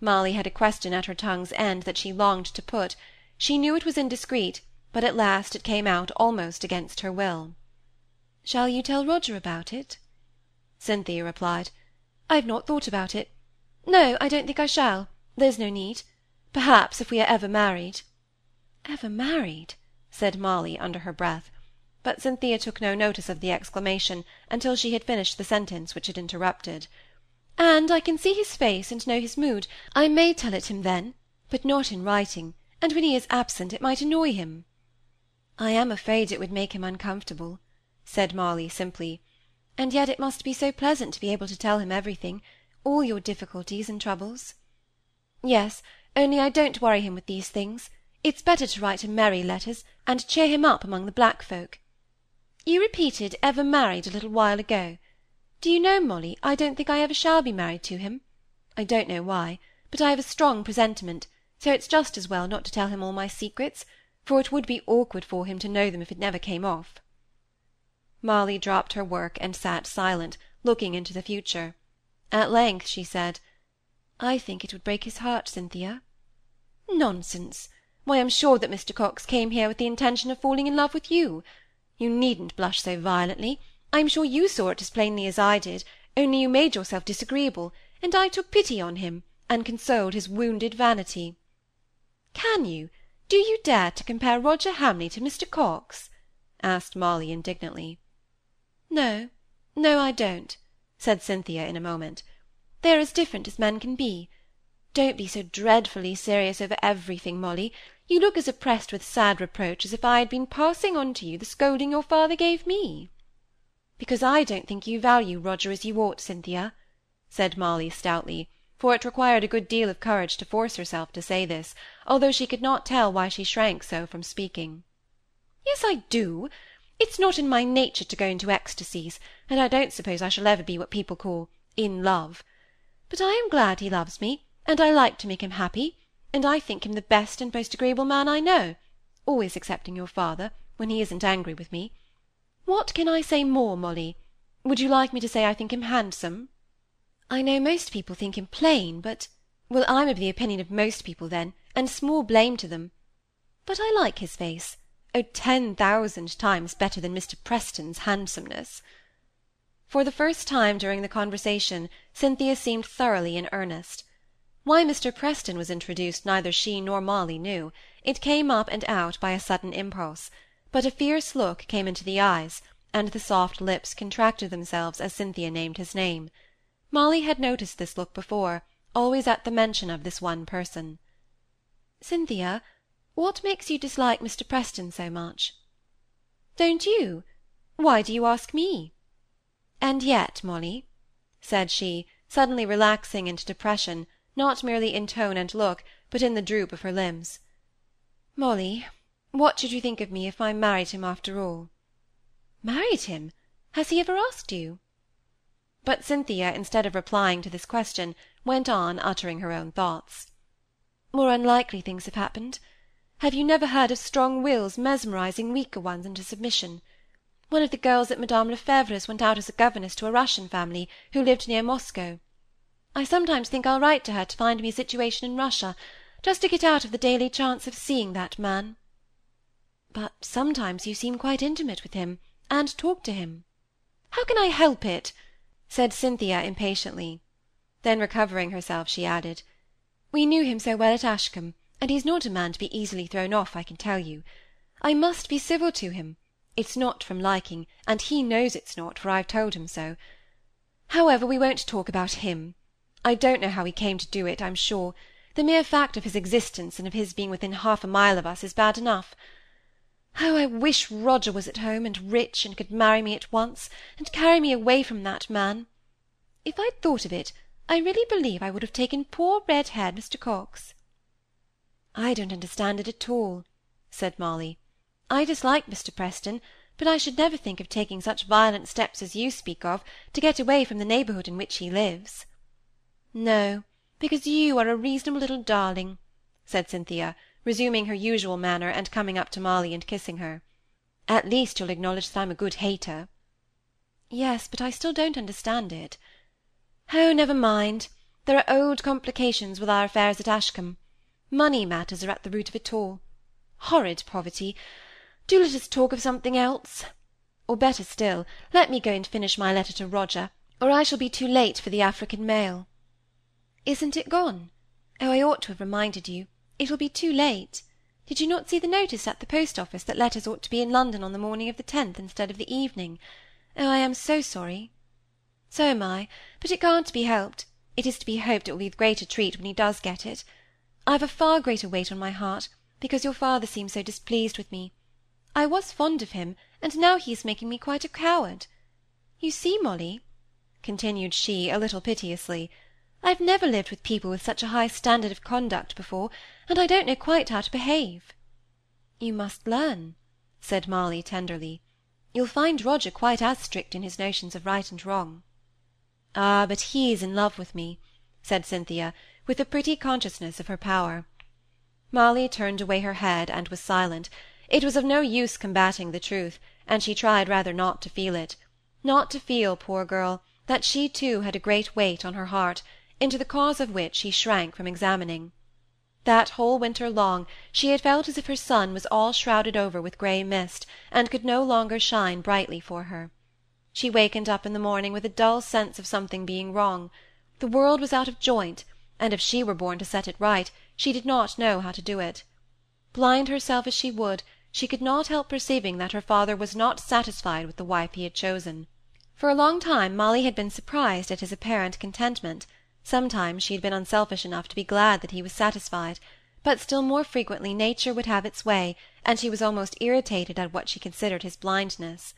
Molly had a question at her tongue's end that she longed to put. She knew it was indiscreet, but at last it came out almost against her will. "Shall you tell Roger about it?" Cynthia replied, "I've not thought about it. No, I don't think I shall. There's no need. Perhaps if we are ever married." "Ever married?" said Molly, under her breath. But Cynthia took no notice of the exclamation until she had finished the sentence which it interrupted. "And I can see his face and know his mood. I may tell it him then, but not in writing, and when he is absent it might annoy him." "I am afraid it would make him uncomfortable," said Molly simply. "And yet it must be so pleasant to be able to tell him everything, all your difficulties and troubles." "Yes, only I don't worry him with these things. It's better to write him merry letters, and cheer him up among the black folk. You repeated ever married a little while ago. Do you know, Molly, I don't think I ever shall be married to him. I don't know why, but I have a strong presentiment, so it's just as well not to tell him all my secrets, for it would be awkward for him to know them if it never came off. Molly dropped her work and sat silent, looking into the future. At length she said, I think it would break his heart, Cynthia. Nonsense! Why, I'm sure that Mr. Coxe came here with the intention of falling in love with you. You needn't blush so violently. I'm sure you saw it as plainly as I did, only you made yourself disagreeable, and I took pity on him, and consoled his wounded vanity. Can you, do you dare to compare Roger Hamley to Mr. Coxe? asked Molly indignantly. No, no, I don't, said Cynthia in a moment. They're as different as men can be. Don't be so dreadfully serious over everything, Molly. You look as oppressed with sad reproach as if I had been passing on to you the scolding your father gave me. Because I don't think you value Roger as you ought, Cynthia, said Molly stoutly, for it required a good deal of courage to force herself to say this, although she could not tell why she shrank so from speaking. Yes, I do. It's not in my nature to go into ecstasies, and I don't suppose I shall ever be what people call in love. But I am glad he loves me, and I like to make him happy, and I think him the best and most agreeable man I know, always excepting your father, when he isn't angry with me. What can I say more, Molly? Would you like me to say I think him handsome? I know most people think him plain, but well, I'm of the opinion of most people then, and small blame to them. But I like his face. Oh, ten thousand times better than Mr. Preston's handsomeness. For the first time during the conversation, Cynthia seemed thoroughly in earnest. Why Mr. Preston was introduced neither she nor Molly knew; it came up and out by a sudden impulse; but a fierce look came into the eyes, and the soft lips contracted themselves as Cynthia named his name. Molly had noticed this look before, always at the mention of this one person. Cynthia, what makes you dislike Mr. Preston so much? Don't you? Why do you ask me? And yet, Molly, said she, suddenly relaxing into depression, not merely in tone and look, but in the droop of her limbs. Molly, what should you think of me if I married him after all? Married him? Has he ever asked you? But Cynthia, instead of replying to this question, went on uttering her own thoughts. More unlikely things have happened. Have you never heard of strong wills mesmerizing weaker ones into submission? One of the girls at Madame Lefebvre's went out as a governess to a Russian family who lived near Moscow. I sometimes think I'll write to her to find me a situation in Russia, just to get out of the daily chance of seeing that man. But sometimes you seem quite intimate with him, and talk to him. How can I help it? said Cynthia impatiently. Then recovering herself, she added, We knew him so well at Ashcombe, and he's not a man to be easily thrown off, I can tell you. I must be civil to him. It's not from liking, and he knows it's not, for I've told him so. However, we won't talk about him. I don't know how he came to do it, I'm sure. The mere fact of his existence and of his being within half a mile of us is bad enough. Oh, I wish Roger was at home, and rich, and could marry me at once, and carry me away from that man. If I'd thought of it, I really believe I would have taken poor red-haired Mr. Coxe. I don't understand it at all, said Molly. I dislike Mr. Preston, but I should never think of taking such violent steps as you speak of, to get away from the neighbourhood in which he lives. No, because you are a reasonable little darling, said Cynthia, resuming her usual manner, and coming up to Molly and kissing her. At least you'll acknowledge that I'm a good hater. Yes, but I still don't understand it. Oh, never mind. There are old complications with our affairs at Ashcombe. Money matters are at the root of it all. Horrid poverty! Do let us talk of something else. Or better still, let me go and finish my letter to Roger, or I shall be too late for the African mail. Isn't it gone? Oh, I ought to have reminded you. It will be too late. Did you not see the notice at the post office that letters ought to be in London on the morning of the tenth instead of the evening? Oh, I am so sorry. So am I, but it can't be helped. It is to be hoped it will be the greater treat when he does get it. I've a far greater weight on my heart, because your father seems so displeased with me. I was fond of him, and now he is making me quite a coward. You see, Molly, continued she, a little piteously, I've never lived with people with such a high standard of conduct before, and I don't know quite how to behave. You must learn, said Molly tenderly. You'll find Roger quite as strict in his notions of right and wrong. Ah, but he's in love with me, said Cynthia, with a pretty consciousness of her power. Molly turned away her head and was silent. It was of no use combating the truth, and she tried rather not to feel it. Not to feel, poor girl, that she too had a great weight on her heart, into the cause of which she shrank from examining. That whole winter long she had felt as if her sun was all shrouded over with grey mist, and could no longer shine brightly for her. She wakened up in the morning with a dull sense of something being wrong. The world was out of joint, and if she were born to set it right, she did not know how to do it. Blind herself as she would, she could not help perceiving that her father was not satisfied with the wife he had chosen. For a long time Molly had been surprised at his apparent contentment. Sometimes she had been unselfish enough to be glad that he was satisfied, but still more frequently nature would have its way, and she was almost irritated at what she considered his blindness.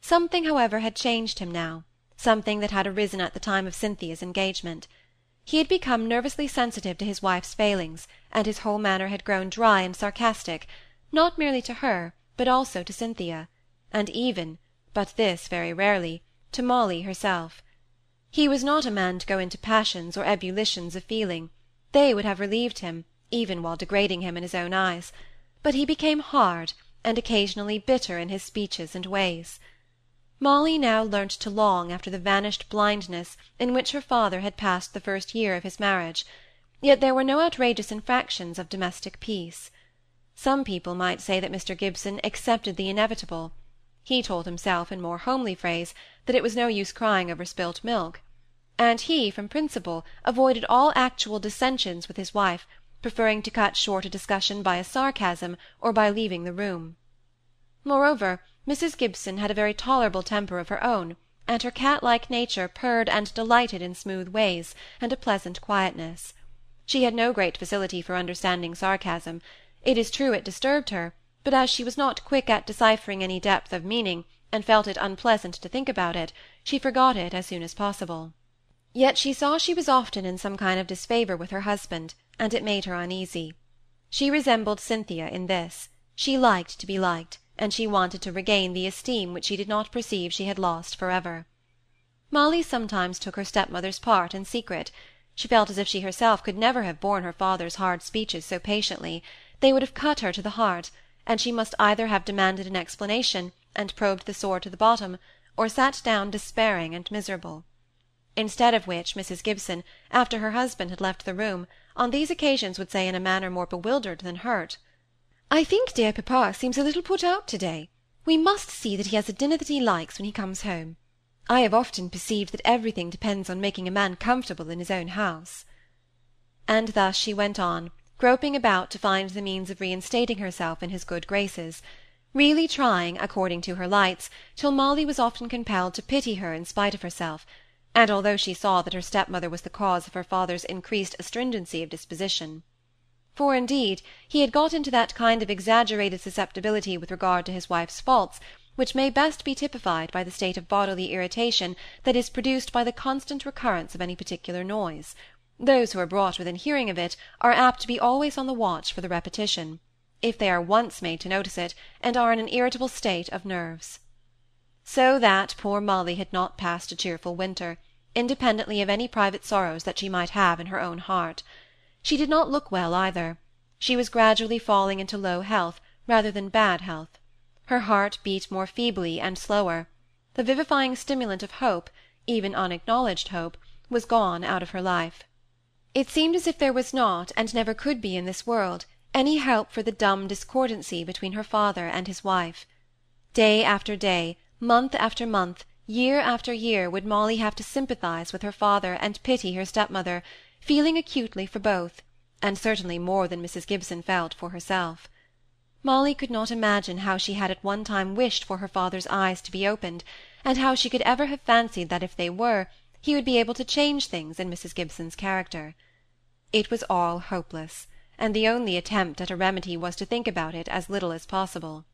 Something, however, had changed him now, something that had arisen at the time of Cynthia's engagement. He had become nervously sensitive to his wife's failings, and his whole manner had grown dry and sarcastic, not merely to her, but also to Cynthia, and even, but this very rarely, to Molly herself. He was not a man to go into passions or ebullitions of feeling; they would have relieved him, even while degrading him in his own eyes; but he became hard, and occasionally bitter in his speeches and ways. Molly now learnt to long after the vanished blindness in which her father had passed the first year of his marriage, yet there were no outrageous infractions of domestic peace. Some people might say that Mr. Gibson accepted the inevitable. He told himself, in more homely phrase, that it was no use crying over spilt milk; and he, from principle, avoided all actual dissensions with his wife, preferring to cut short a discussion by a sarcasm or by leaving the room. Moreover, Mrs. Gibson had a very tolerable temper of her own, and her cat-like nature purred and delighted in smooth ways, and a pleasant quietness. She had no great facility for understanding sarcasm; it is true it disturbed her, but as she was not quick at deciphering any depth of meaning, and felt it unpleasant to think about it, she forgot it as soon as possible. Yet she saw she was often in some kind of disfavour with her husband, and it made her uneasy. She resembled Cynthia in this; she liked to be liked and she wanted to regain the esteem which she did not perceive she had lost for ever. Molly sometimes took her stepmother's part in secret. She felt as if she herself could never have borne her father's hard speeches so patiently; they would have cut her to the heart, and she must either have demanded an explanation, and probed the sore to the bottom, or sat down despairing and miserable. Instead of which Mrs. Gibson, after her husband had left the room, on these occasions would say in a manner more bewildered than hurt, I think dear papa seems a little put out to-day. We must see that he has a dinner that he likes when he comes home. I have often perceived that everything depends on making a man comfortable in his own house. And thus she went on, groping about to find the means of reinstating herself in his good graces, really trying, according to her lights, till Molly was often compelled to pity her in spite of herself, and although she saw that her stepmother was the cause of her father's increased astringency of disposition. For indeed he had got into that kind of exaggerated susceptibility with regard to his wife's faults which may best be typified by the state of bodily irritation that is produced by the constant recurrence of any particular noise those who are brought within hearing of it are apt to be always on the watch for the repetition if they are once made to notice it and are in an irritable state of nerves so that poor molly had not passed a cheerful winter independently of any private sorrows that she might have in her own heart she did not look well either. She was gradually falling into low health, rather than bad health. Her heart beat more feebly and slower. The vivifying stimulant of hope, even unacknowledged hope, was gone out of her life. It seemed as if there was not, and never could be in this world, any help for the dumb discordancy between her father and his wife. Day after day, month after month, year after year, would Molly have to sympathize with her father and pity her stepmother, feeling acutely for both, and certainly more than Mrs. Gibson felt for herself. Molly could not imagine how she had at one time wished for her father's eyes to be opened, and how she could ever have fancied that if they were, he would be able to change things in Mrs. Gibson's character. It was all hopeless, and the only attempt at a remedy was to think about it as little as possible.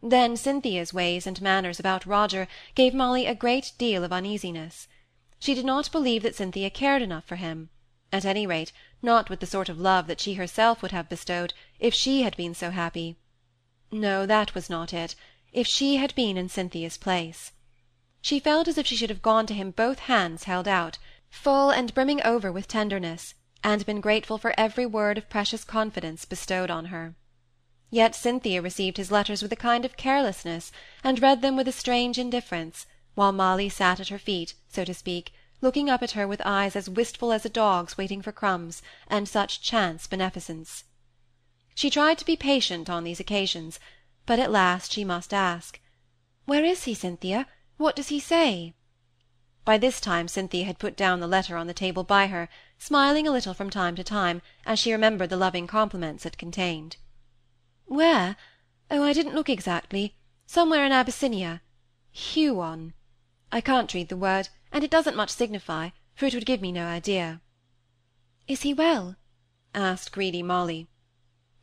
Then Cynthia's ways and manners about Roger gave Molly a great deal of uneasiness. She did not believe that Cynthia cared enough for him, at any rate, not with the sort of love that she herself would have bestowed, if she had been so happy. No, that was not it, if she had been in Cynthia's place. She felt as if she should have gone to him both hands held out, full and brimming over with tenderness, and been grateful for every word of precious confidence bestowed on her. Yet Cynthia received his letters with a kind of carelessness, and read them with a strange indifference, while Molly sat at her feet, so to speak, looking up at her with eyes as wistful as a dog's waiting for crumbs, and such chance beneficence. She tried to be patient on these occasions, but at last she must ask, "Where is he, Cynthia? What does he say?" By this time Cynthia had put down the letter on the table by her, smiling a little from time to time, as she remembered the loving compliments it contained. "Where? Oh, I didn't look exactly. Somewhere in Abyssinia. Huon. I can't read the word, and it doesn't much signify, for it would give me no idea." "Is he well?" asked greedy Molly.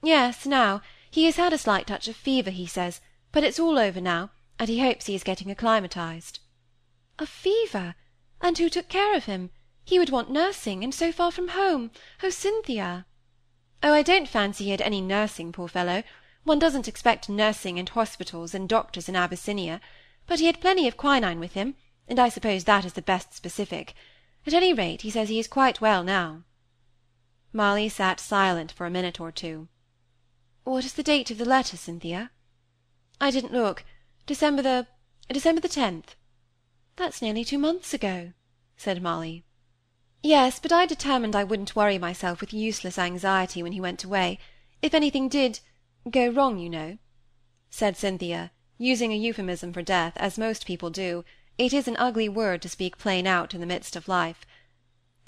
"Yes, now. He has had a slight touch of fever, he says, but it's all over now, and he hopes he is getting acclimatized." "A fever! And who took care of him? He would want nursing, and so far from home. Oh, Cynthia!" "Oh, I don't fancy he had any nursing, poor fellow. One doesn't expect nursing and hospitals and doctors in Abyssinia. But he had plenty of quinine with him, and I suppose that is the best specific. At any rate, he says he is quite well now." Molly sat silent for a minute or two. "What is the date of the letter, Cynthia?" "I didn't look. December the December the tenth." "That's nearly two months ago," said Molly. "Yes, but I determined I wouldn't worry myself with useless anxiety when he went away, if anything did go wrong, you know," said Cynthia, using a euphemism for death, as most people do. It is an ugly word to speak plain out in the midst of life.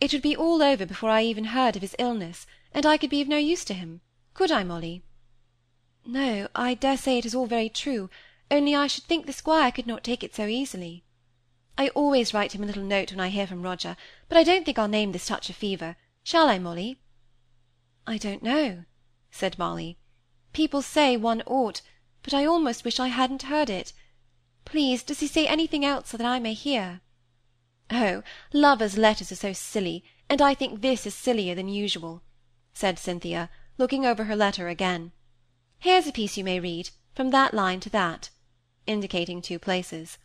It would be all over before I even heard of his illness, and I could be of no use to him. Could I, Molly? No, I dare say it is all very true, only I should think the squire could not take it so easily. I always write him a little note when I hear from Roger, but I don't think I'll name this touch of fever. Shall I, Molly? I don't know, said Molly. People say one ought, but I almost wish I hadn't heard it. Please, does he say anything else that I may hear? Oh, lovers' letters are so silly, and I think this is sillier than usual, said Cynthia, looking over her letter again. Here's a piece you may read, from that line to that, indicating two places.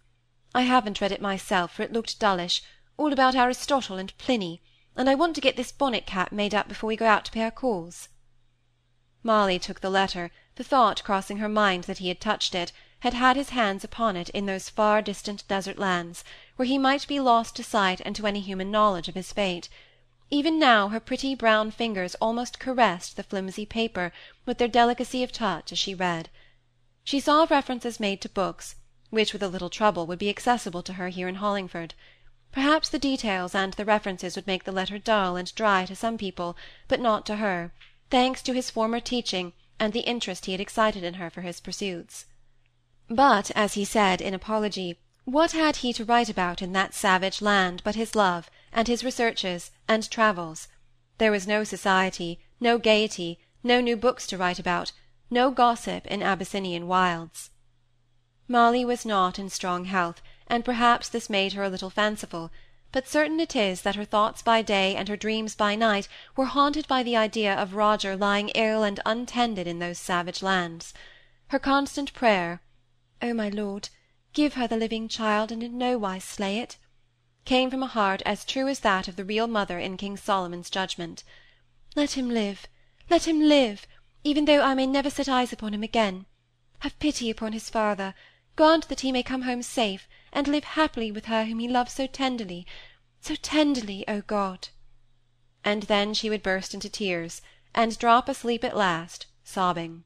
I haven't read it myself, for it looked dullish, all about Aristotle and Pliny, and I want to get this bonnet cap made up before we go out to pay our calls. Molly took the letter, the thought crossing her mind that he had touched it, had had his hands upon it in those far distant desert lands, where he might be lost to sight and to any human knowledge of his fate. Even now her pretty brown fingers almost caressed the flimsy paper with their delicacy of touch as she read. She saw references made to books, which with a little trouble would be accessible to her here in Hollingford. Perhaps the details and the references would make the letter dull and dry to some people, but not to her, thanks to his former teaching and the interest he had excited in her for his pursuits. But, as he said in apology, what had he to write about in that savage land but his love, and his researches, and travels? There was no society, no gaiety, no new books to write about, no gossip in Abyssinian wilds. Molly was not in strong health, and perhaps this made her a little fanciful, but certain it is that her thoughts by day and her dreams by night were haunted by the idea of Roger lying ill and untended in those savage lands. Her constant prayer, "O my lord, give her the living child, and in no wise slay it," came from a heart as true as that of the real mother in King Solomon's judgment. "Let him live, let him live, even though I may never set eyes upon him again. Have pity upon his father grant that he may come home safe, and live happily with her whom he loves so tenderly, so tenderly, O God!" and then she would burst into tears, and drop asleep at last, sobbing.